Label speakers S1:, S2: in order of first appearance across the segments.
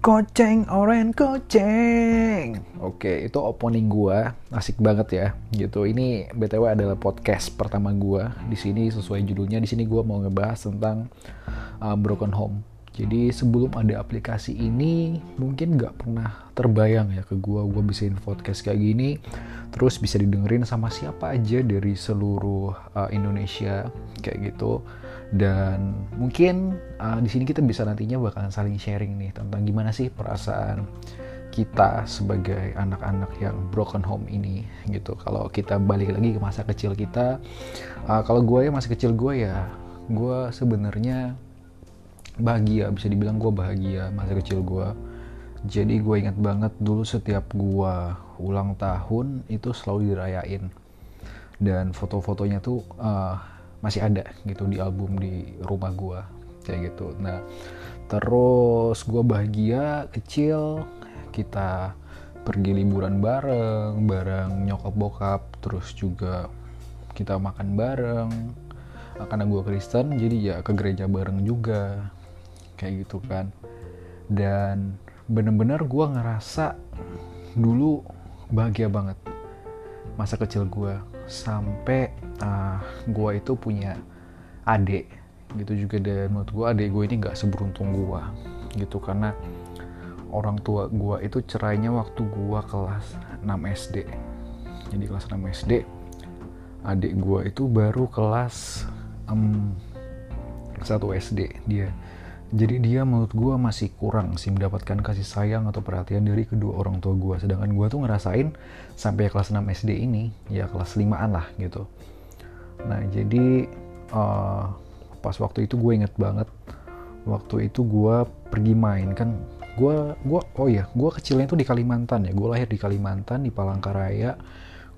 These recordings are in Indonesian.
S1: Koceng oren koceng. Oke, itu opening gua. Asik banget ya. Gitu. Ini BTW adalah podcast pertama gua. Di sini sesuai judulnya di sini gua mau ngebahas tentang uh, broken home. Jadi sebelum ada aplikasi ini mungkin nggak pernah terbayang ya ke gua. Gua bisain podcast kayak gini terus bisa didengerin sama siapa aja dari seluruh uh, Indonesia kayak gitu. Dan mungkin uh, di sini kita bisa nantinya bakalan saling sharing nih tentang gimana sih perasaan kita sebagai anak-anak yang broken home ini gitu. Kalau kita balik lagi ke masa kecil kita uh, kalau gue ya masa kecil gue ya gue sebenarnya bahagia bisa dibilang gue bahagia masa kecil gue jadi gue ingat banget dulu setiap gue ulang tahun itu selalu dirayain. Dan foto-fotonya tuh uh, masih ada gitu di album di rumah gue kayak gitu. Nah terus gue bahagia kecil kita pergi liburan bareng bareng nyokap bokap terus juga kita makan bareng. Karena gue Kristen jadi ya ke gereja bareng juga kayak gitu kan. Dan bener-bener gue ngerasa dulu bahagia banget masa kecil gue sampai uh, gue itu punya adik gitu juga. Dan menurut gue adik gue ini nggak seberuntung gue gitu. Karena orang tua gue itu cerainya waktu gue kelas 6 SD jadi kelas 6 SD adik gue itu baru kelas um, 1 SD dia jadi dia menurut gue masih kurang sih mendapatkan kasih sayang atau perhatian dari kedua orang tua gue sedangkan gue tuh ngerasain sampai kelas 6 SD ini ya kelas 5an lah gitu. Nah jadi uh, pas waktu itu gue inget banget waktu itu gue pergi main. Kan gue gua oh ya gue kecilnya tuh di Kalimantan ya. Gue lahir di Kalimantan di Palangkaraya.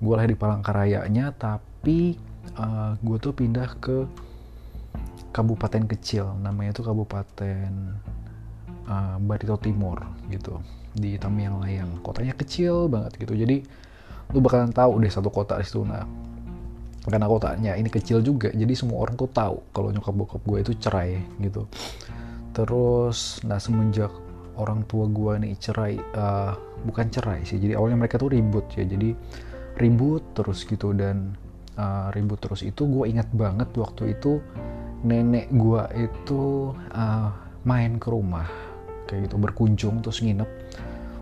S1: Gue lahir di Palangkarayanya tapi uh, gue tuh pindah ke kabupaten kecil namanya itu kabupaten uh, Barito Timur gitu. Di Tamiang Layang. Kotanya kecil banget gitu. Jadi lu bakalan tahu deh satu kota di situ. Nah karena kotanya ini kecil juga jadi semua orang tuh tahu kalau nyokap bokap gue itu cerai gitu. Terus nah semenjak orang tua gue nih cerai uh, bukan cerai sih jadi awalnya mereka tuh ribut ya. Jadi ribut terus gitu dan uh, ribut terus. Itu gue ingat banget waktu itu nenek gua itu uh, main ke rumah kayak gitu berkunjung terus nginep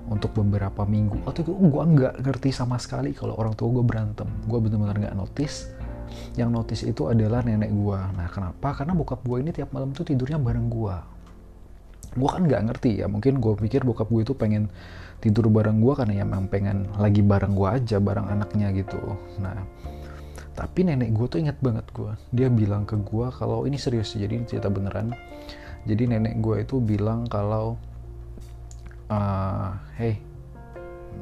S1: untuk beberapa minggu. Atau itu gua nggak ngerti sama sekali kalau orang tua gua berantem. Gua benar-benar nggak notice. Yang notice itu adalah nenek gua. Nah kenapa? Karena bokap gua ini tiap malam tuh tidurnya bareng gua. Gua kan nggak ngerti ya mungkin gua pikir bokap gua itu pengen tidur bareng gua karena ya memang pengen lagi bareng gua aja bareng anaknya gitu. Nah tapi nenek gue tuh inget banget gue dia bilang ke gue kalau ini serius jadi cerita beneran. Jadi nenek gue itu bilang kalau uh, hey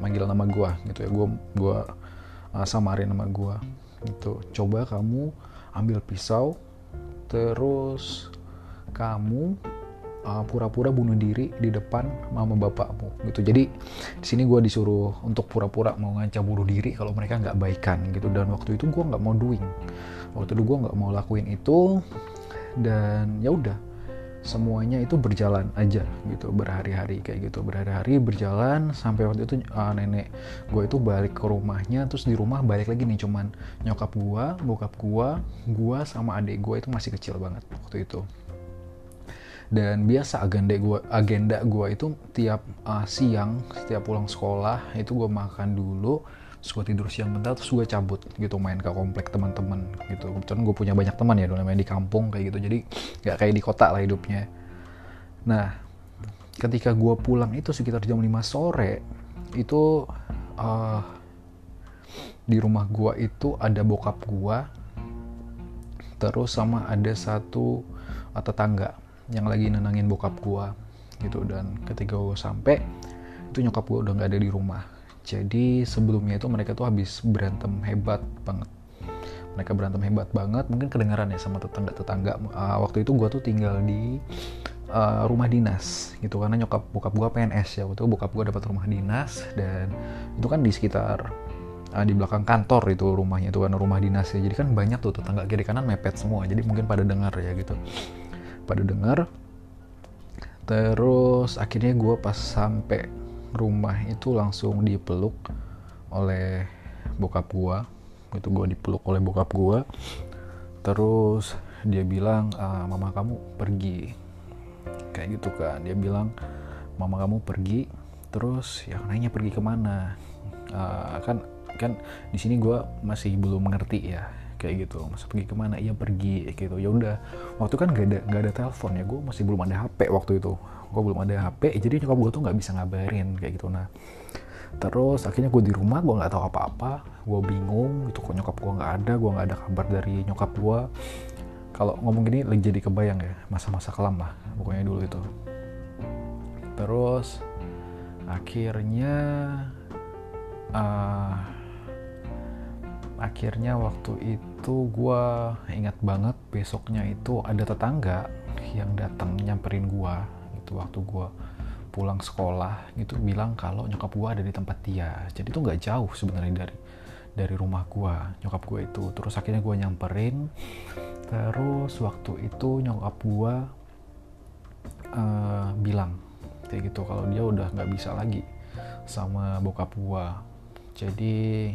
S1: manggil nama gue gitu ya. Gue gue uh, samarin nama gue gitu. Coba kamu ambil pisau terus kamu uh, pura-pura bunuh diri di depan mama bapakmu gitu. Jadi di sini gue disuruh untuk pura-pura mau ngancam bunuh diri kalau mereka nggak baikan gitu. Dan waktu itu gue nggak mau doing. Waktu itu gue nggak mau lakuin itu dan ya udah semuanya itu berjalan aja gitu. Berhari-hari kayak gitu. Berhari-hari berjalan sampai waktu itu uh, nenek gue itu balik ke rumahnya. Terus di rumah balik lagi nih cuman nyokap gue bokap gue gue sama adik gue itu masih kecil banget waktu itu dan biasa agenda gue agenda gue itu tiap uh, siang setiap pulang sekolah itu gue makan dulu terus tidur siang bentar terus gue cabut gitu main ke komplek teman-teman gitu. Kebetulan gue punya banyak teman ya dulu namanya di kampung kayak gitu jadi nggak kayak di kota lah hidupnya. Nah ketika gue pulang itu sekitar jam 5 sore itu uh, di rumah gue itu ada bokap gue terus sama ada satu uh, tetangga yang lagi nenangin bokap gua gitu. Dan ketika gua sampai itu nyokap gua udah nggak ada di rumah. Jadi sebelumnya itu mereka tuh habis berantem hebat banget. Mereka berantem hebat banget mungkin kedengaran ya sama tetangga-tetangga uh, waktu itu gua tuh tinggal di uh, rumah dinas gitu. Karena nyokap bokap gua PNS ya. Waktu itu bokap gua dapat rumah dinas dan itu kan di sekitar uh, di belakang kantor itu rumahnya itu kan rumah dinas ya jadi kan banyak tuh tetangga kiri kanan mepet semua. Jadi mungkin pada dengar ya gitu pada dengar terus akhirnya gue pas sampai rumah itu langsung dipeluk oleh bokap gue itu gue dipeluk oleh bokap gue terus dia bilang ah, mama kamu pergi. Kayak gitu kan. Dia bilang mama kamu pergi terus ya nanya pergi ke mana. Uh, kan kan di sini gue masih belum mengerti ya kayak gitu masa pergi ke mana? Iya pergi gitu. Ya udah waktu kan gak ada gak ada telepon ya gue masih belum ada hp waktu itu. Gue belum ada hp jadi nyokap gue tuh nggak bisa ngabarin kayak gitu. Nah terus akhirnya gue di rumah gue nggak tahu apa-apa gue bingung itu kok nyokap gue nggak ada gue nggak ada kabar dari nyokap gue kalau ngomong gini lagi jadi kebayang ya masa-masa kelam lah pokoknya dulu itu. Terus akhirnya uh, akhirnya waktu itu gue ingat banget besoknya itu ada tetangga yang datang nyamperin gue itu waktu gue pulang sekolah gitu bilang kalau nyokap gue ada di tempat dia. Jadi itu nggak jauh sebenarnya dari dari rumah gue nyokap gue itu. Terus akhirnya gue nyamperin. Terus waktu itu nyokap gue uh, bilang kayak gitu kalau dia udah nggak bisa lagi sama bokap gua. Jadi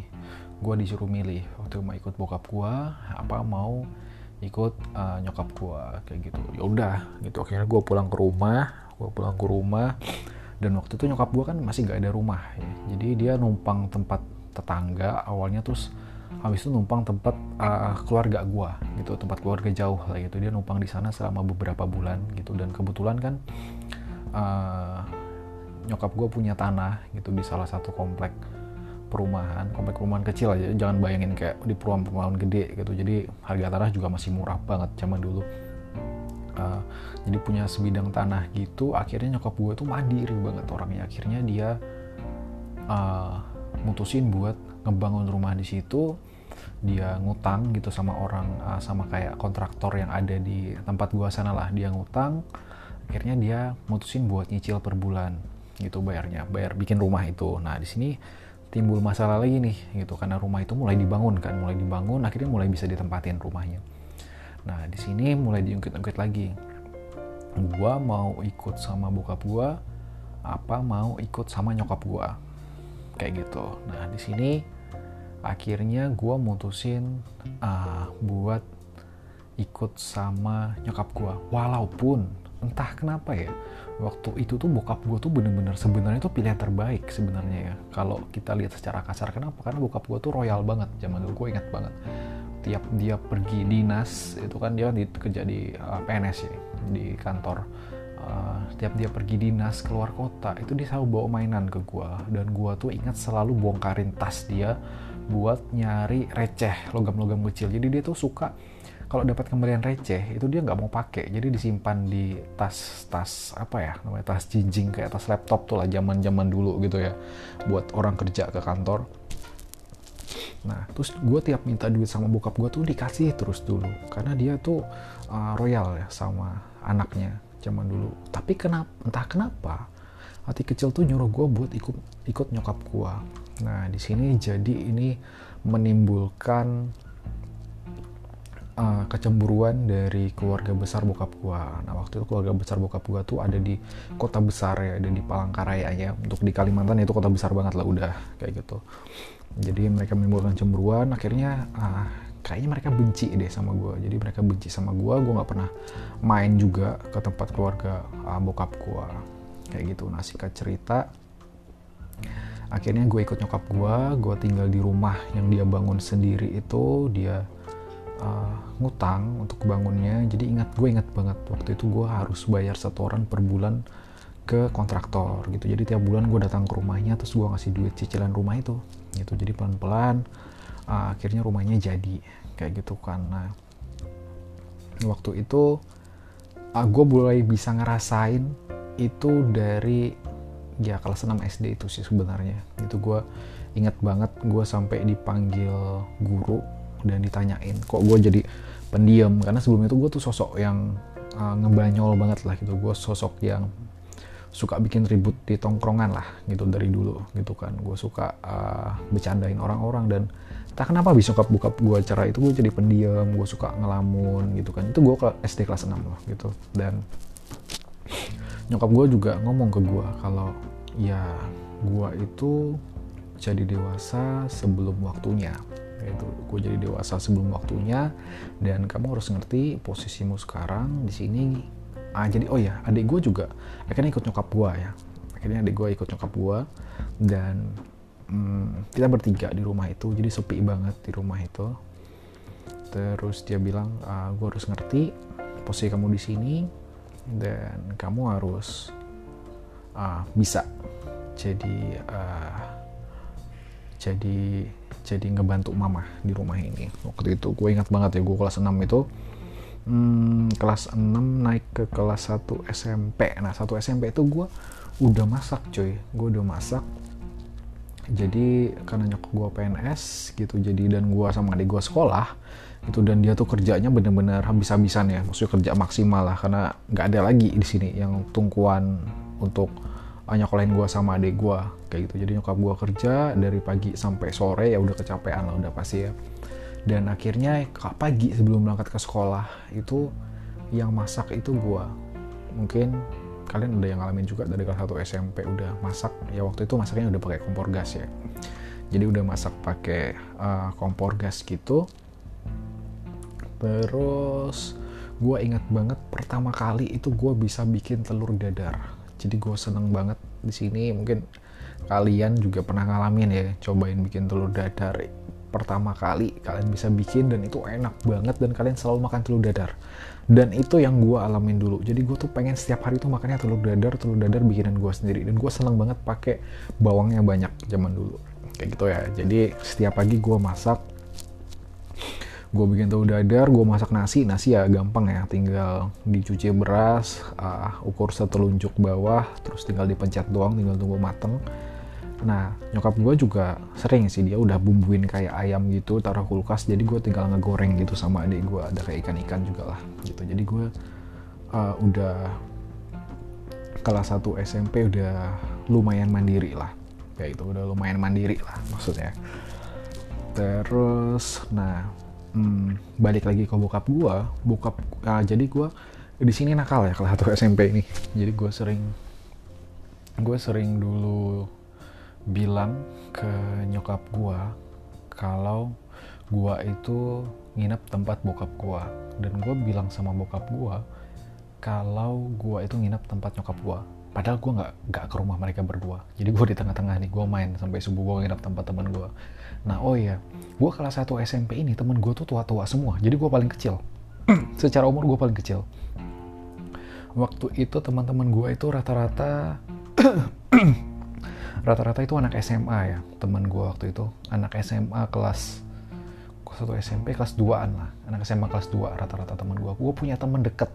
S1: gua disuruh milih waktu mau ikut bokap gua apa mau ikut uh, nyokap gua kayak gitu. Ya udah gitu. Akhirnya gua pulang ke rumah gua pulang ke rumah. Dan waktu itu nyokap gua kan masih nggak ada rumah ya. Jadi dia numpang tempat tetangga awalnya terus habis itu numpang tempat uh, keluarga gua gitu. Tempat keluarga jauh lah gitu. Dia numpang di sana selama beberapa bulan gitu. Dan kebetulan kan uh, nyokap gue punya tanah gitu di salah satu komplek perumahan komplek perumahan kecil aja. Jangan bayangin kayak di perumahan-perumahan gede gitu. Jadi harga tanah juga masih murah banget zaman dulu. Uh, jadi punya sebidang tanah gitu akhirnya nyokap gue tuh mandiri banget orangnya. Akhirnya dia uh, mutusin buat ngebangun rumah di situ. Dia ngutang gitu sama orang uh, sama kayak kontraktor yang ada di tempat gua sana lah. Dia ngutang akhirnya dia mutusin buat nyicil per bulan gitu bayarnya bayar bikin rumah itu. Nah di sini timbul masalah lagi nih gitu. Karena rumah itu mulai dibangun kan mulai dibangun akhirnya mulai bisa ditempatin rumahnya. Nah di sini mulai diungkit-ungkit lagi. Gua mau ikut sama bokap gua apa mau ikut sama nyokap gua? Kayak gitu. Nah di sini akhirnya gua mutusin uh, buat ikut sama nyokap gua. Walaupun entah kenapa ya waktu itu tuh bokap gue tuh bener-bener sebenarnya tuh pilihan terbaik sebenarnya ya. Kalau kita lihat secara kasar kenapa? Karena bokap gue tuh royal banget zaman dulu gue ingat banget. Tiap dia pergi dinas itu kan dia di, kerja di uh, PNS ya di kantor. Uh, dia pergi dinas keluar kota itu dia selalu bawa mainan ke gue dan gue tuh ingat selalu bongkarin tas dia buat nyari receh logam-logam kecil. Jadi dia tuh suka kalau dapat kembalian receh itu dia nggak mau pakai. Jadi disimpan di tas tas apa ya namanya tas jinjing kayak tas laptop tuh lah zaman zaman dulu gitu ya buat orang kerja ke kantor. Nah terus gue tiap minta duit sama bokap gue tuh dikasih terus dulu karena dia tuh uh, royal ya sama anaknya zaman dulu. Tapi kenapa entah kenapa hati kecil tuh nyuruh gue buat ikut ikut nyokap gue nah di sini jadi ini menimbulkan uh, kecemburuan dari keluarga besar bokap gua. Nah waktu itu keluarga besar bokap gua tuh ada di kota besar ya, ada di Palangkaraya ya. Untuk di Kalimantan itu kota besar banget lah udah kayak gitu. Jadi mereka menimbulkan cemburuan, akhirnya uh, kayaknya mereka benci deh sama gua. Jadi mereka benci sama gua, gua nggak pernah main juga ke tempat keluarga uh, bokap gua. Kayak gitu. Nah singkat cerita, akhirnya gue ikut nyokap gue, gue tinggal di rumah yang dia bangun sendiri itu, dia uh, ngutang untuk bangunnya. Jadi ingat gue ingat banget waktu itu gue harus bayar setoran per bulan ke kontraktor gitu. Jadi tiap bulan gue datang ke rumahnya terus gue ngasih duit cicilan rumah itu gitu. Jadi pelan-pelan uh, akhirnya rumahnya jadi kayak gitu nah waktu itu uh, gue mulai bisa ngerasain itu dari ya kelas 6 SD itu sih sebenarnya. Itu gue ingat banget gue sampai dipanggil guru dan ditanyain kok gue jadi pendiam? Karena sebelum itu gue tuh sosok yang uh, ngebanyol banget lah gitu. Gue sosok yang suka bikin ribut di tongkrongan lah gitu dari dulu gitu kan. Gue suka uh, bercandain orang-orang dan tak kenapa bisa buka buka gue acara itu gue jadi pendiam gue suka ngelamun gitu kan. Itu gue ke SD kelas 6 loh gitu. Dan nyokap gue juga ngomong ke gue kalau ya gue itu jadi dewasa sebelum waktunya yaitu gue jadi dewasa sebelum waktunya dan kamu harus ngerti posisimu sekarang di sini ah jadi oh ya adik gue juga akhirnya ikut nyokap gue ya. Akhirnya adik gue ikut nyokap gue dan hmm, kita bertiga di rumah itu jadi sepi banget di rumah itu. Terus dia bilang ah, gue harus ngerti posisi kamu di sini dan kamu harus uh, bisa jadi uh, jadi jadi ngebantu mama di rumah ini. Waktu itu gue ingat banget ya gue kelas 6 itu. Hmm, kelas 6 naik ke kelas 1 SMP nah satu SMP itu gue udah masak coy gue udah masak. Jadi karena nyokap gue PNS gitu jadi dan gue sama adik gue sekolah itu dan dia tuh kerjanya bener-bener habis-habisan ya. Maksudnya kerja maksimal lah karena nggak ada lagi di sini yang tungkuan untuk nyokolain gue sama adik gue kayak gitu. Jadi nyokap gue kerja dari pagi sampai sore ya udah kecapean lah udah pasti ya. Dan akhirnya pagi sebelum berangkat ke sekolah itu yang masak itu gue mungkin kalian ada yang ngalamin juga dari kelas 1 SMP udah masak ya waktu itu masaknya udah pakai kompor gas ya. Jadi udah masak pakai uh, kompor gas gitu. Terus gue ingat banget pertama kali itu gue bisa bikin telur dadar jadi gue seneng banget di sini. Mungkin kalian juga pernah ngalamin ya cobain bikin telur dadar pertama kali kalian bisa bikin dan itu enak banget dan kalian selalu makan telur dadar. Dan itu yang gue alamin dulu. Jadi gue tuh pengen setiap hari tuh makannya telur dadar telur dadar bikinan gue sendiri. Dan gue seneng banget pakai bawangnya banyak zaman dulu. Kayak gitu ya. Jadi setiap pagi gue masak gue bikin tahu dadar gue masak nasi nasi ya gampang ya tinggal dicuci beras uh, ukur setelunjuk bawah terus tinggal dipencet doang tinggal tunggu mateng. Nah nyokap gue juga sering sih dia udah bumbuin kayak ayam gitu taruh kulkas jadi gue tinggal ngegoreng gitu sama adik gue ada kayak ikan-ikan juga lah gitu. Jadi gue uh, udah kelas 1 SMP udah lumayan mandiri lah kayak itu udah lumayan mandiri lah maksudnya. Terus nah hmm, balik lagi ke bokap gue bokap uh, jadi gue di sini nakal ya kelas satu SMP ini. Jadi gue sering gue sering dulu bilang ke nyokap gue kalau gue itu nginep tempat bokap gue dan gue bilang sama bokap gue kalau gue itu nginep tempat nyokap gue padahal gue nggak nggak ke rumah mereka berdua jadi gue di tengah-tengah nih gue main sampai subuh gue nginep tempat teman gue Nah oh iya, gue kelas 1 SMP ini temen gue tuh tua-tua semua, jadi gue paling kecil. Secara umur gue paling kecil. Waktu itu teman-teman gue itu rata-rata rata-rata itu anak SMA ya, teman gue waktu itu anak SMA kelas satu SMP kelas 2an lah, anak SMA kelas 2 rata-rata teman gue. Gue punya teman deket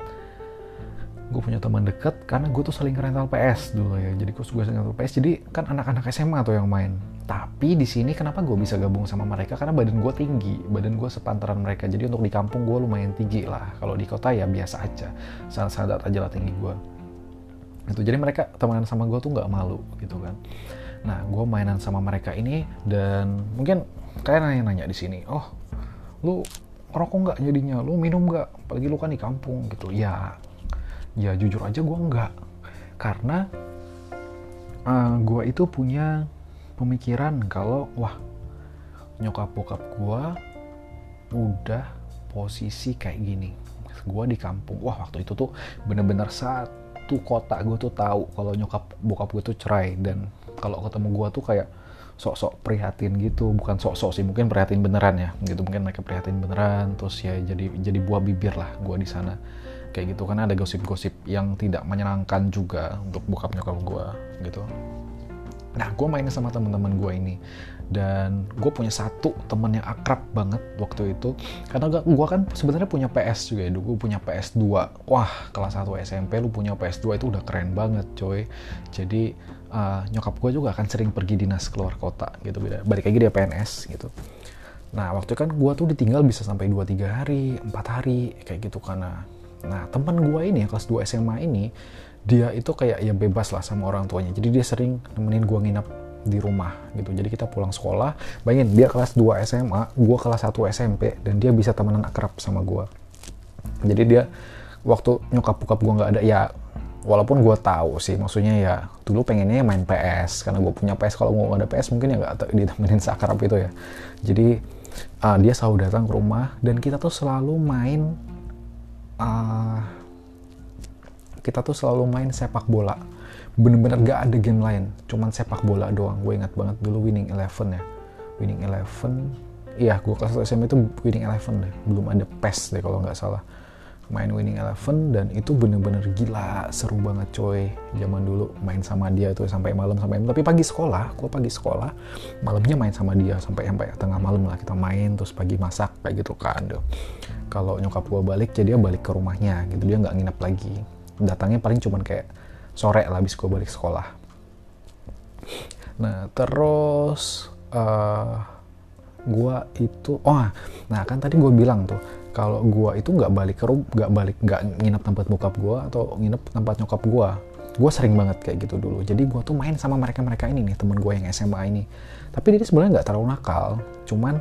S1: gue punya teman deket karena gue tuh saling rental PS dulu ya. Jadi gue sering rental PS jadi kan anak-anak SMA tuh yang main. Tapi di sini kenapa gue bisa gabung sama mereka? Karena badan gue tinggi badan gue sepantaran mereka. Jadi untuk di kampung gue lumayan tinggi lah. Kalau di kota ya biasa aja. Sadar aja lah tinggi gue itu jadi mereka temenan sama gue tuh nggak malu gitu kan. Nah gue mainan sama mereka ini dan mungkin kalian nanya-nanya di sini oh lu rokok nggak jadinya? Lu minum nggak? Apalagi lu kan di kampung gitu. Ya ya jujur aja gue nggak. Karena uh, eh, gue itu punya pemikiran kalau wah nyokap bokap gue udah posisi kayak gini. Gue di kampung. Wah waktu itu tuh bener-bener satu kota gue tuh tahu kalau nyokap bokap gue tuh cerai. Dan kalau ketemu gue tuh kayak sok-sok prihatin gitu. Bukan sok-sok sih mungkin prihatin beneran ya. Gitu mungkin mereka prihatin beneran. Terus ya jadi jadi buah bibir lah gue di sana kayak gitu karena ada gosip-gosip yang tidak menyenangkan juga untuk bokap nyokap gue gitu. Nah, gue main sama teman-teman gue ini dan gue punya satu teman yang akrab banget waktu itu karena gue kan sebenarnya punya PS juga ya gue punya PS2 wah kelas 1 SMP lu punya PS2 itu udah keren banget coy. Jadi uh, nyokap gue juga akan sering pergi dinas keluar kota gitu beda balik lagi dia PNS gitu. Nah waktu itu kan gue tuh ditinggal bisa sampai 2-3 hari 4 hari kayak gitu karena nah teman gue ini kelas 2 SMA ini dia itu kayak ya bebas lah sama orang tuanya. Jadi dia sering nemenin gue nginep di rumah gitu. Jadi kita pulang sekolah bayangin dia kelas 2 SMA gue kelas 1 SMP dan dia bisa temenan akrab sama gue jadi dia waktu nyokap bokap gue nggak ada ya walaupun gue tahu sih maksudnya ya dulu pengennya main PS karena gue punya PS kalau nggak ada PS mungkin ya nggak ditemenin sakrap itu ya. Jadi uh, dia selalu datang ke rumah dan kita tuh selalu main uh, kita tuh selalu main sepak bola. Bener-bener gak ada game lain cuman sepak bola doang. Gue ingat banget dulu winning eleven ya. Winning eleven iya gue kelas SMP itu winning eleven deh. Belum ada PES deh kalau nggak salah main Winning Eleven dan itu bener-bener gila seru banget coy. Zaman dulu main sama dia tuh sampai malam sampai tapi pagi sekolah gua pagi sekolah malamnya main sama dia sampai sampai tengah malam lah kita main terus pagi masak kayak gitu kan tuh. Kalau nyokap gua balik jadi dia balik ke rumahnya gitu dia nggak nginep lagi. Datangnya paling cuman kayak sore lah habis gua balik sekolah. Nah terus uh, gua itu oh nah kan tadi gue bilang tuh kalau gua itu nggak balik ke rumah nggak balik nggak nginep tempat bokap gua atau nginep tempat nyokap gua gue sering banget kayak gitu dulu. Jadi gue tuh main sama mereka mereka ini nih temen gue yang SMA ini. Tapi dia sebenarnya nggak terlalu nakal cuman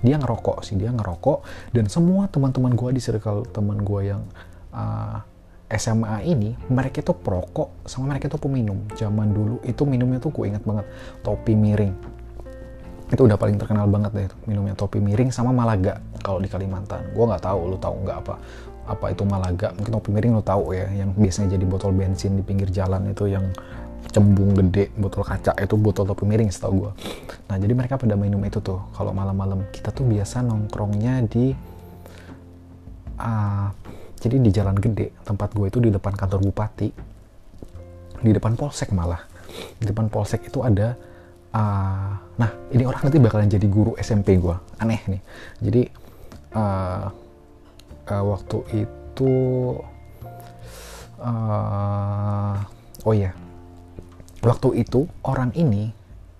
S1: dia ngerokok sih dia ngerokok. Dan semua teman-teman gue di circle teman gue yang uh, ah, SMA ini mereka tuh perokok sama mereka tuh peminum. Zaman dulu itu minumnya tuh gue inget banget topi miring itu udah paling terkenal banget deh minumnya topi miring sama Malaga kalau di Kalimantan. Gue nggak tahu lu tahu nggak apa apa itu Malaga? Mungkin topi miring lu tahu ya yang biasanya jadi botol bensin di pinggir jalan itu yang cembung gede botol kaca itu botol topi miring setahu gue nah jadi mereka pada minum itu tuh kalau malam-malam. Kita tuh biasa nongkrongnya di uh, jadi di jalan gede. Tempat gue itu di depan kantor bupati. Di depan polsek malah. Di depan polsek itu ada uh, nah ini orang nanti bakalan jadi guru SMP gue aneh nih. Jadi uh, uh, waktu itu uh, oh ya waktu itu orang ini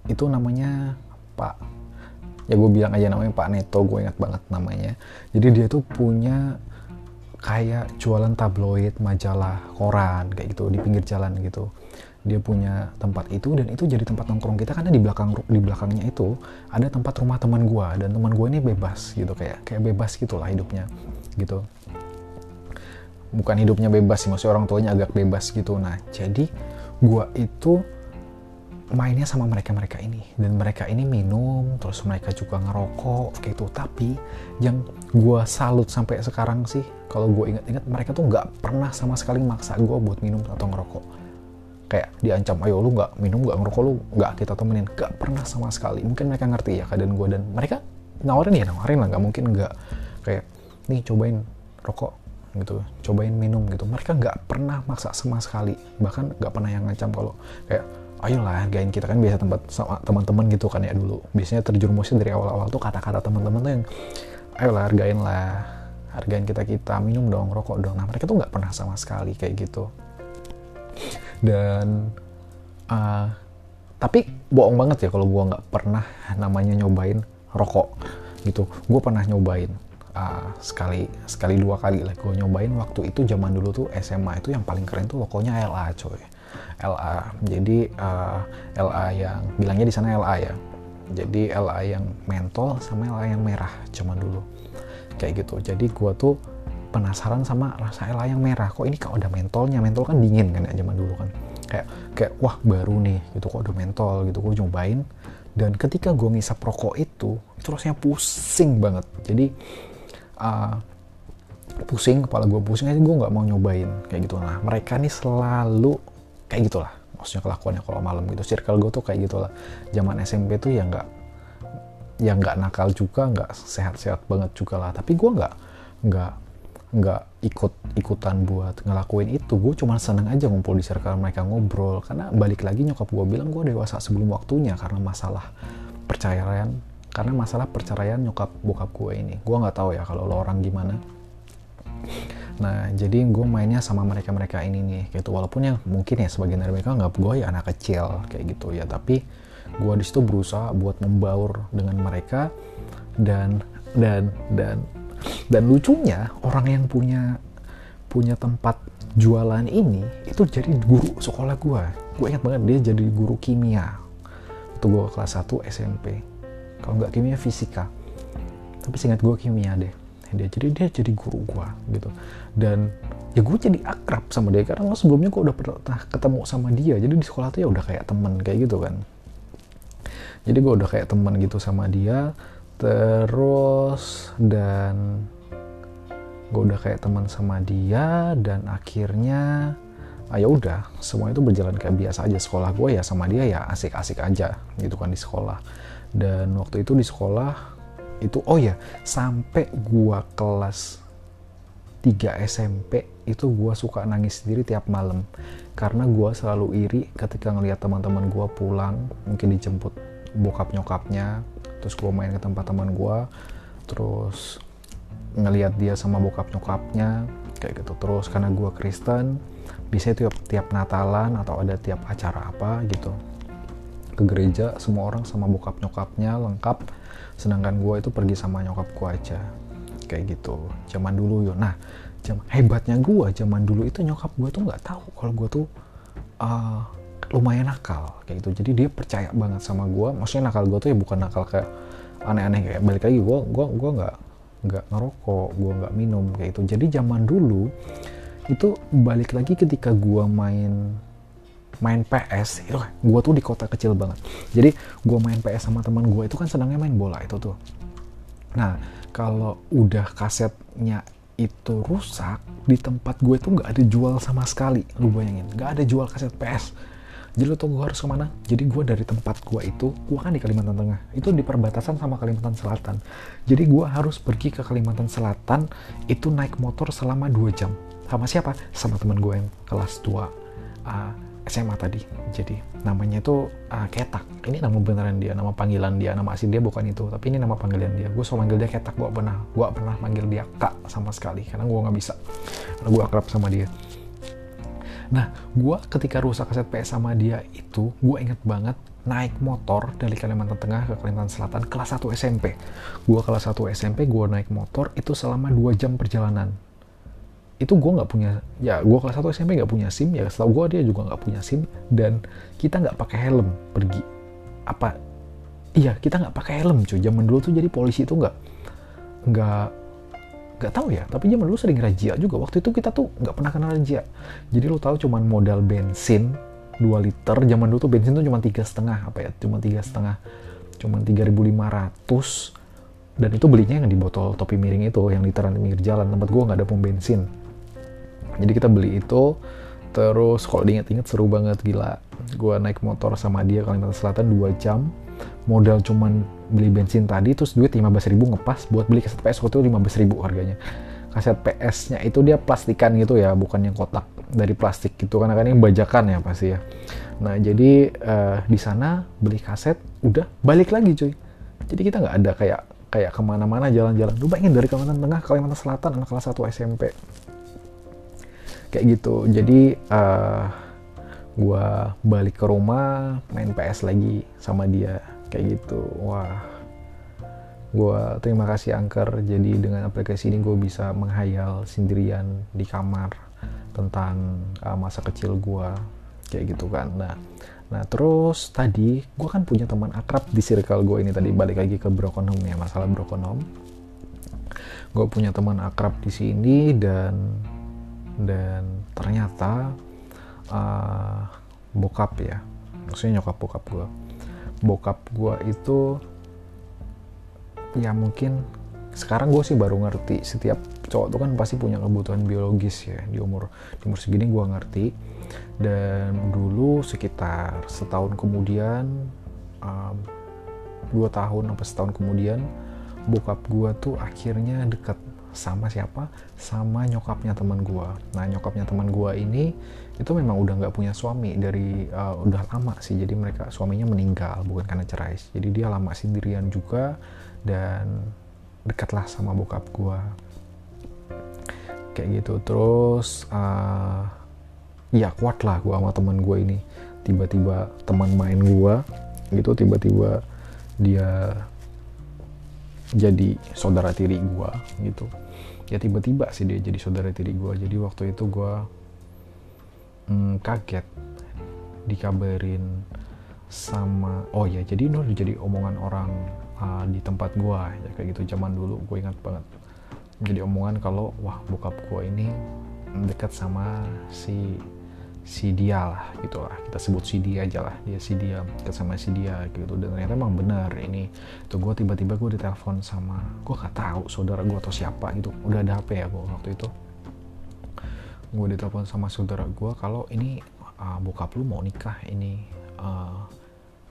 S1: itu namanya Pak ya gue bilang aja namanya Pak Neto gue ingat banget namanya. Jadi dia tuh punya kayak jualan tabloid majalah koran kayak gitu di pinggir jalan gitu dia punya tempat itu dan itu jadi tempat nongkrong kita karena di belakang di belakangnya itu ada tempat rumah teman gua dan teman gua ini bebas gitu kayak kayak bebas gitulah hidupnya gitu. Bukan hidupnya bebas sih maksudnya orang tuanya agak bebas gitu. Nah jadi gua itu mainnya sama mereka-mereka ini dan mereka ini minum terus mereka juga ngerokok kayak itu tapi yang gua salut sampai sekarang sih kalau gue inget-inget mereka tuh nggak pernah sama sekali maksa gue buat minum atau ngerokok kayak diancam ayo lu nggak minum nggak ngerokok lu nggak kita temenin. Nggak pernah sama sekali. Mungkin mereka ngerti ya keadaan gue dan mereka nawarin ya nawarin lah. Nggak mungkin nggak kayak nih cobain rokok gitu. Cobain minum gitu. Mereka nggak pernah maksa sama sekali. Bahkan nggak pernah yang ngancam kalau kayak ayolah hargain kita. Kan biasa tempat sama teman-teman gitu kan ya dulu. Biasanya terjerumusnya dari awal-awal tuh kata-kata teman-teman tuh yang ayolah hargain lah. Hargain kita kita minum dong rokok dong. Nah mereka tuh nggak pernah sama sekali kayak gitu dan uh, tapi bohong banget ya kalau gue nggak pernah namanya nyobain rokok gitu. Gue pernah nyobain uh, sekali sekali dua kali lah gue nyobain. Waktu itu zaman dulu tuh SMA itu yang paling keren tuh lokonya LA coy. LA jadi uh, LA yang bilangnya di sana LA ya. Jadi LA yang mentol sama LA yang merah zaman dulu. Kayak gitu. Jadi gue tuh penasaran sama rasa Ella yang merah. Kok ini kok ada mentolnya? Mentol kan dingin kan ya zaman dulu kan. Kayak kayak wah baru nih gitu. Kok ada mentol? gitu. Gue cobain dan ketika gue ngisap rokok itu itu rasanya pusing banget. Jadi uh, pusing kepala gue pusing aja gue nggak mau nyobain. Kayak gitu nah mereka nih selalu kayak gitulah maksudnya kelakuannya kalau malam gitu. Circle gue tuh kayak gitulah zaman SMP tuh ya nggak ya nggak nakal juga nggak sehat-sehat banget juga lah. Tapi gue nggak nggak nggak ikut ikutan buat ngelakuin itu. Gue cuma seneng aja ngumpul di circle mereka ngobrol. Karena balik lagi nyokap gue bilang gue dewasa sebelum waktunya karena masalah perceraian karena masalah perceraian nyokap bokap gue ini. Gue nggak tahu ya kalau lo orang gimana. Nah jadi gue mainnya sama mereka mereka ini nih gitu. Walaupun yang mungkin ya sebagian dari mereka nggak gue ya anak kecil kayak gitu ya. Tapi gue di situ berusaha buat membaur dengan mereka dan dan dan dan lucunya orang yang punya punya tempat jualan ini itu jadi guru sekolah gue gue ingat banget dia jadi guru kimia. Itu gue kelas 1 SMP kalau nggak kimia fisika. Tapi singkat gue kimia deh. Dia jadi dia jadi guru gue gitu. Dan ya gue jadi akrab sama dia karena sebelumnya gue udah pernah ketemu sama dia. Jadi di sekolah tuh ya udah kayak temen kayak gitu kan. Jadi gue udah kayak temen gitu sama dia. Terus dan gue udah kayak teman sama dia dan akhirnya ah, ya udah semua itu berjalan kayak biasa aja. Sekolah gue ya sama dia ya asik-asik aja gitu kan di sekolah. Dan waktu itu di sekolah itu oh ya sampai gue kelas 3 SMP itu gue suka nangis sendiri tiap malam. Karena gue selalu iri ketika ngelihat teman-teman gue pulang mungkin dijemput bokap nyokapnya terus gue main ke tempat teman gue terus ngelihat dia sama bokap nyokapnya kayak gitu. Terus karena gue Kristen bisa tiap tiap Natalan atau ada tiap acara apa gitu. Ke gereja semua orang sama bokap nyokapnya lengkap. Sedangkan gue itu pergi sama nyokap gue aja. Kayak gitu. Zaman dulu yo. Nah jam hebatnya gue zaman dulu itu nyokap gue tuh nggak tahu kalau gue tuh uh, lumayan nakal kayak gitu. Jadi dia percaya banget sama gue maksudnya nakal gue tuh ya bukan nakal kayak aneh-aneh kayak balik lagi gue gue gue nggak nggak ngerokok gue nggak minum kayak itu jadi zaman dulu itu balik lagi ketika gue main main PS itu gue tuh di kota kecil banget. Jadi gue main PS sama teman gue itu kan sedangnya main bola itu tuh. Nah kalau udah kasetnya itu rusak di tempat gue tuh nggak ada jual sama sekali lu bayangin. Nggak ada jual kaset PS jadi lo tau gue harus ke mana? Jadi gue dari tempat gue itu gue kan di Kalimantan Tengah. Itu di perbatasan sama Kalimantan Selatan. Jadi gue harus pergi ke Kalimantan Selatan itu naik motor selama 2 jam. Sama siapa? Sama teman gue yang kelas 2 uh, SMA tadi. Jadi namanya itu uh, Ketak. Ini nama beneran dia nama panggilan dia. Nama asli dia bukan itu tapi ini nama panggilan dia. Gue selalu manggil dia Ketak gue pernah gue pernah manggil dia Kak sama sekali. Karena gue nggak bisa. Karena gue akrab sama dia Nah, gue ketika rusak kaset PS sama dia itu, gue inget banget naik motor dari Kalimantan Tengah ke Kalimantan Selatan kelas 1 SMP. Gue kelas 1 SMP, gue naik motor itu selama 2 jam perjalanan. Itu gue nggak punya, ya gue kelas 1 SMP nggak punya SIM, ya setahu gue dia juga nggak punya SIM, dan kita nggak pakai helm pergi. Apa? Iya, kita nggak pakai helm cuy. Zaman dulu tuh jadi polisi itu nggak nggak nggak tahu ya tapi zaman dulu sering razia juga. Waktu itu kita tuh nggak pernah kenal razia. Jadi lo tahu cuman modal bensin 2 liter zaman dulu tuh bensin tuh cuma tiga setengah apa ya cuma tiga setengah cuma 3.500 dan itu belinya yang di botol topi miring itu yang literan di pinggir jalan. Tempat gue nggak ada pom bensin. Jadi kita beli itu terus kalau diinget-inget seru banget gila. Gue naik motor sama dia Kalimantan Selatan 2 jam modal cuman beli bensin tadi terus duit 15 ribu ngepas buat beli kaset PS waktu itu 15 ribu harganya. Kaset PS-nya itu dia plastikan gitu ya bukan yang kotak dari plastik gitu karena kan ini bajakan ya pasti ya. Nah jadi uh, di sana beli kaset udah balik lagi cuy. Jadi kita nggak ada kayak kayak ke mana-mana jalan-jalan. Lu bayangin dari Kalimantan Tengah Kalimantan Selatan anak kelas 1 SMP kayak gitu. Jadi uh, gua balik ke rumah main PS lagi sama dia kayak gitu. Wah. Gue terima kasih Angker jadi dengan aplikasi ini gue bisa menghayal sendirian di kamar tentang uh, masa kecil gue kayak gitu kan. Nah nah terus tadi gue kan punya teman akrab di circle gue ini tadi. Balik lagi ke broken home ya masalah broken home. Gue punya teman akrab di sini dan dan ternyata uh, bokap ya. Maksudnya nyokap bokap gue bokap gue itu ya mungkin sekarang gue sih baru ngerti setiap cowok tuh kan pasti punya kebutuhan biologis ya di umur di umur segini gue ngerti. Dan dulu sekitar setahun kemudian um, dua tahun atau setahun kemudian bokap gue tuh akhirnya deket sama siapa? Sama nyokapnya teman gue nah nyokapnya teman gue ini itu memang udah nggak punya suami dari uh, udah lama sih. Jadi mereka suaminya meninggal bukan karena cerai jadi dia lama sendirian juga dan dekatlah sama bokap gue kayak gitu. Terus uh, ya kuat lah gue sama teman gue ini. Tiba-tiba teman main gue gitu tiba-tiba dia jadi saudara tiri gue gitu. Ya tiba-tiba sih dia jadi saudara tiri gue jadi waktu itu gue hmm, kaget dikabarin sama oh ya jadi ini jadi omongan orang uh, di tempat gua ya kayak gitu. Zaman dulu gue ingat banget. Jadi omongan kalau wah bokap gue ini dekat sama si si dia lah gitu lah. Kita sebut si dia aja lah. Dia si dia dekat sama si dia gitu. Dan ternyata emang benar ini. Tuh gue tiba-tiba gue ditelepon sama gue gak tahu saudara gue atau siapa gitu. Udah ada HP ya gue waktu itu gue ditelepon sama saudara gue kalau ini uh, bokap lu mau nikah ini uh,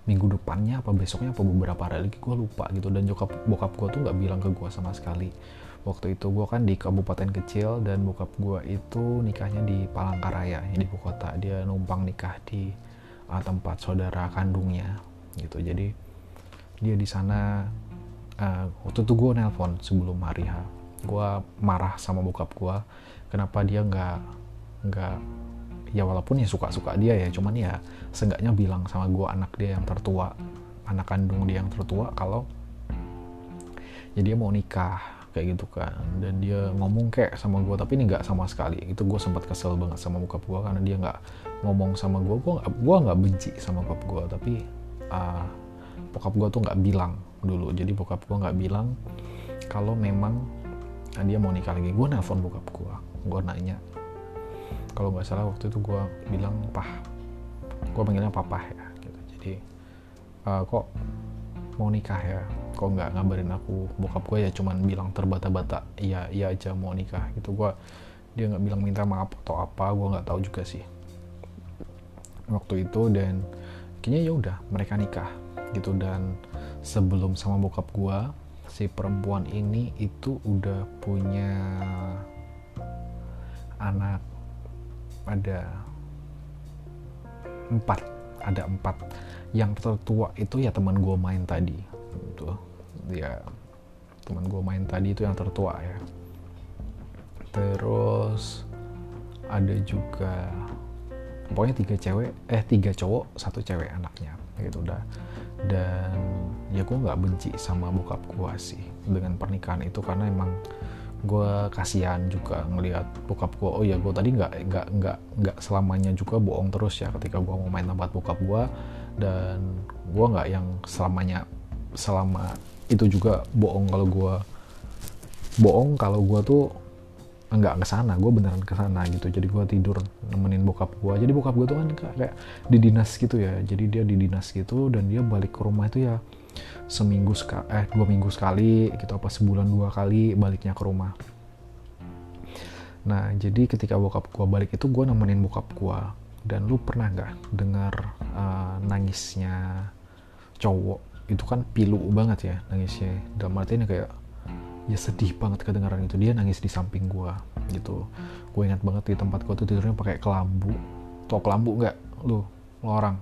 S1: minggu depannya apa besoknya apa beberapa hari lagi gue lupa gitu. Dan bokap bokap gue tuh nggak bilang ke gue sama sekali. Waktu itu gue kan di kabupaten kecil dan bokap gue itu nikahnya di Palangkaraya di ibu kota. Dia numpang nikah di uh, tempat saudara kandungnya gitu. Jadi dia di sana uh, waktu itu gue nelpon sebelum hari H. Gue marah sama bokap gue kenapa dia nggak nggak ya walaupun ya suka-suka dia ya cuman ya seenggaknya bilang sama gue anak dia yang tertua anak kandung dia yang tertua kalau ya dia mau nikah kayak gitu kan. Dan dia ngomong kayak sama gue tapi ini nggak sama sekali. Itu gue sempat kesel banget sama bokap gue karena dia nggak ngomong sama gue gue gue nggak benci sama bokap gue tapi uh, bokap gue tuh nggak bilang dulu. Jadi bokap gue nggak bilang kalau memang dia mau nikah lagi. Gue nelpon bokap gue gue nanya. Kalau nggak salah waktu itu gue bilang pah. Gue panggilnya papa ya gitu. Jadi uh, kok mau nikah ya? Kok nggak ngabarin aku? Bokap gue ya cuman bilang terbata-bata iya iya aja mau nikah gitu. Gue dia nggak bilang minta maaf atau apa gue nggak tahu juga sih. Waktu itu dan kayaknya ya udah mereka nikah gitu. Dan sebelum sama bokap gue si perempuan ini itu udah punya anak ada empat ada empat. Yang tertua itu ya teman gue main tadi itu ya teman gue main tadi itu yang tertua ya. Terus ada juga pokoknya tiga cewek eh tiga cowok satu cewek anaknya gitu udah dan ya gue nggak benci sama bokap gue sih dengan pernikahan itu karena emang gue kasihan juga ngelihat bokap gue oh ya gue tadi nggak nggak nggak nggak selamanya juga bohong terus ya ketika gue mau main tempat bokap gue dan gue nggak yang selamanya selama itu juga bohong kalau gue bohong kalau gue tuh nggak ke sana. Gue beneran ke sana gitu. Jadi gue tidur nemenin bokap gue jadi bokap gue tuh kan kayak di dinas gitu ya. Jadi dia di dinas gitu dan dia balik ke rumah itu ya seminggu sekali eh dua minggu sekali gitu apa sebulan dua kali baliknya ke rumah. Nah jadi ketika bokap gue balik itu gue nemenin bokap gue dan lu pernah nggak dengar uh, nangisnya cowok? Itu kan pilu banget ya nangisnya. Dalam artinya kayak ya sedih banget kedengaran itu. Dia nangis di samping gua gitu. Gue ingat banget di tempat gua tuh tidurnya pakai kelambu. Tau kelambu nggak lu lu orang?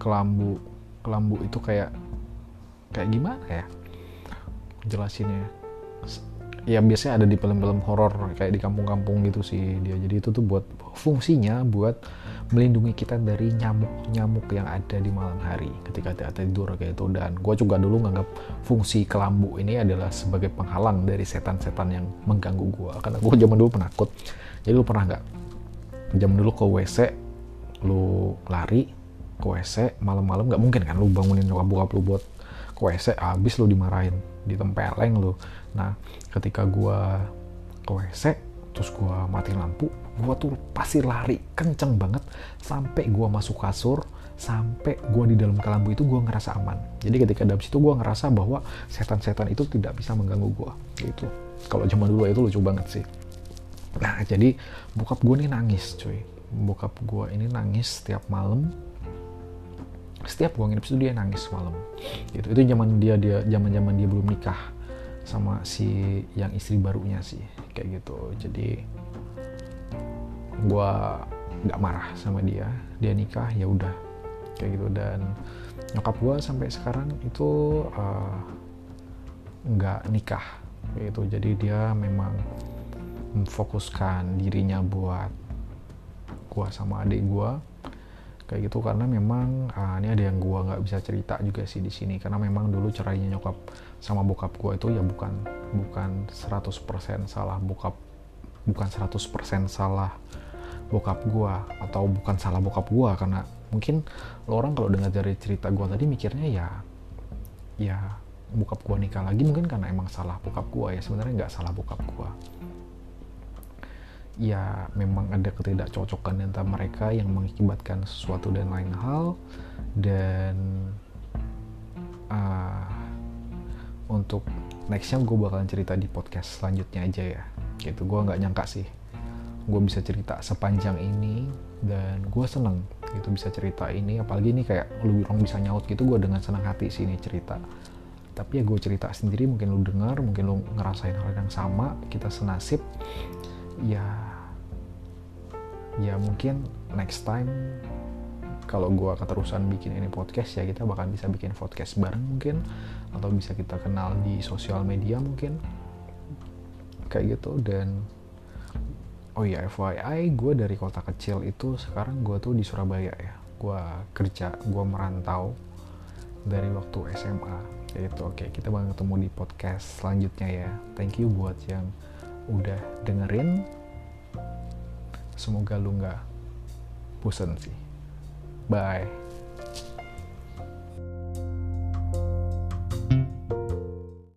S1: Kelambu. Kelambu itu kayak kayak gimana ya? Jelasinnya. Ya biasanya ada di film-film horor kayak di kampung-kampung gitu sih dia. Jadi itu tuh buat fungsinya buat melindungi kita dari nyamuk-nyamuk yang ada di malam hari ketika kita tidur kayak itu. Dan gue juga dulu nganggap fungsi kelambu ini adalah sebagai penghalang dari setan-setan yang mengganggu gue karena gue zaman dulu penakut. Jadi lu pernah nggak? Jam dulu ke WC lu lari ke WC malam-malam nggak mungkin kan lu bangunin nyokap bokap lu buat ke WC habis lu dimarahin ditempeleng lu. Nah ketika gua ke terus gua mati lampu gua tuh pasti lari kenceng banget. Sampai gua masuk kasur sampai gua di dalam kelambu itu gua ngerasa aman. Jadi ketika dalam situ gua ngerasa bahwa setan-setan itu tidak bisa mengganggu gua gitu. Kalau zaman dulu itu lucu banget sih. Nah jadi bokap gua nih nangis cuy. Bokap gua ini nangis setiap malam setiap gua nginep situ dia nangis malam. Gitu. Itu zaman dia dia zaman zaman dia belum nikah sama si yang istri barunya sih kayak gitu. Jadi gue nggak marah sama dia. Dia nikah ya udah kayak gitu. Dan nyokap gue sampai sekarang itu uh, nggak nikah kayak gitu. Jadi dia memang memfokuskan dirinya buat gue sama adik gue kayak gitu karena memang uh, ini ada yang gue nggak bisa cerita juga sih di sini. Karena memang dulu cerainya nyokap sama bokap gue itu ya bukan bukan 100% salah bokap bukan 100% salah bokap gue atau bukan salah bokap gue karena mungkin lo orang kalau dengar dari cerita gue tadi mikirnya ya ya bokap gue nikah lagi mungkin karena emang salah bokap gue ya. Sebenarnya nggak salah bokap gue ya memang ada ketidakcocokan antara mereka yang mengakibatkan sesuatu dan lain hal. Dan uh, untuk nextnya gue bakalan cerita di podcast selanjutnya aja ya. Gitu gue nggak nyangka sih. Gue bisa cerita sepanjang ini dan gue seneng gitu bisa cerita ini. Apalagi ini kayak lu orang bisa nyaut gitu gue dengan senang hati sih ini cerita. Tapi ya gue cerita sendiri mungkin lu dengar mungkin lu ngerasain hal yang sama kita senasib. Ya ya mungkin next time kalau gue keterusan bikin ini podcast ya kita bakal bisa bikin podcast bareng mungkin atau bisa kita kenal di sosial media mungkin. Kayak gitu dan oh iya FYI gue dari kota kecil itu sekarang gue tuh di Surabaya ya. Gue kerja gue merantau dari waktu SMA itu oke kita bakal ketemu di podcast selanjutnya ya. Thank you buat yang udah dengerin semoga lu nggak bosen sih. Bye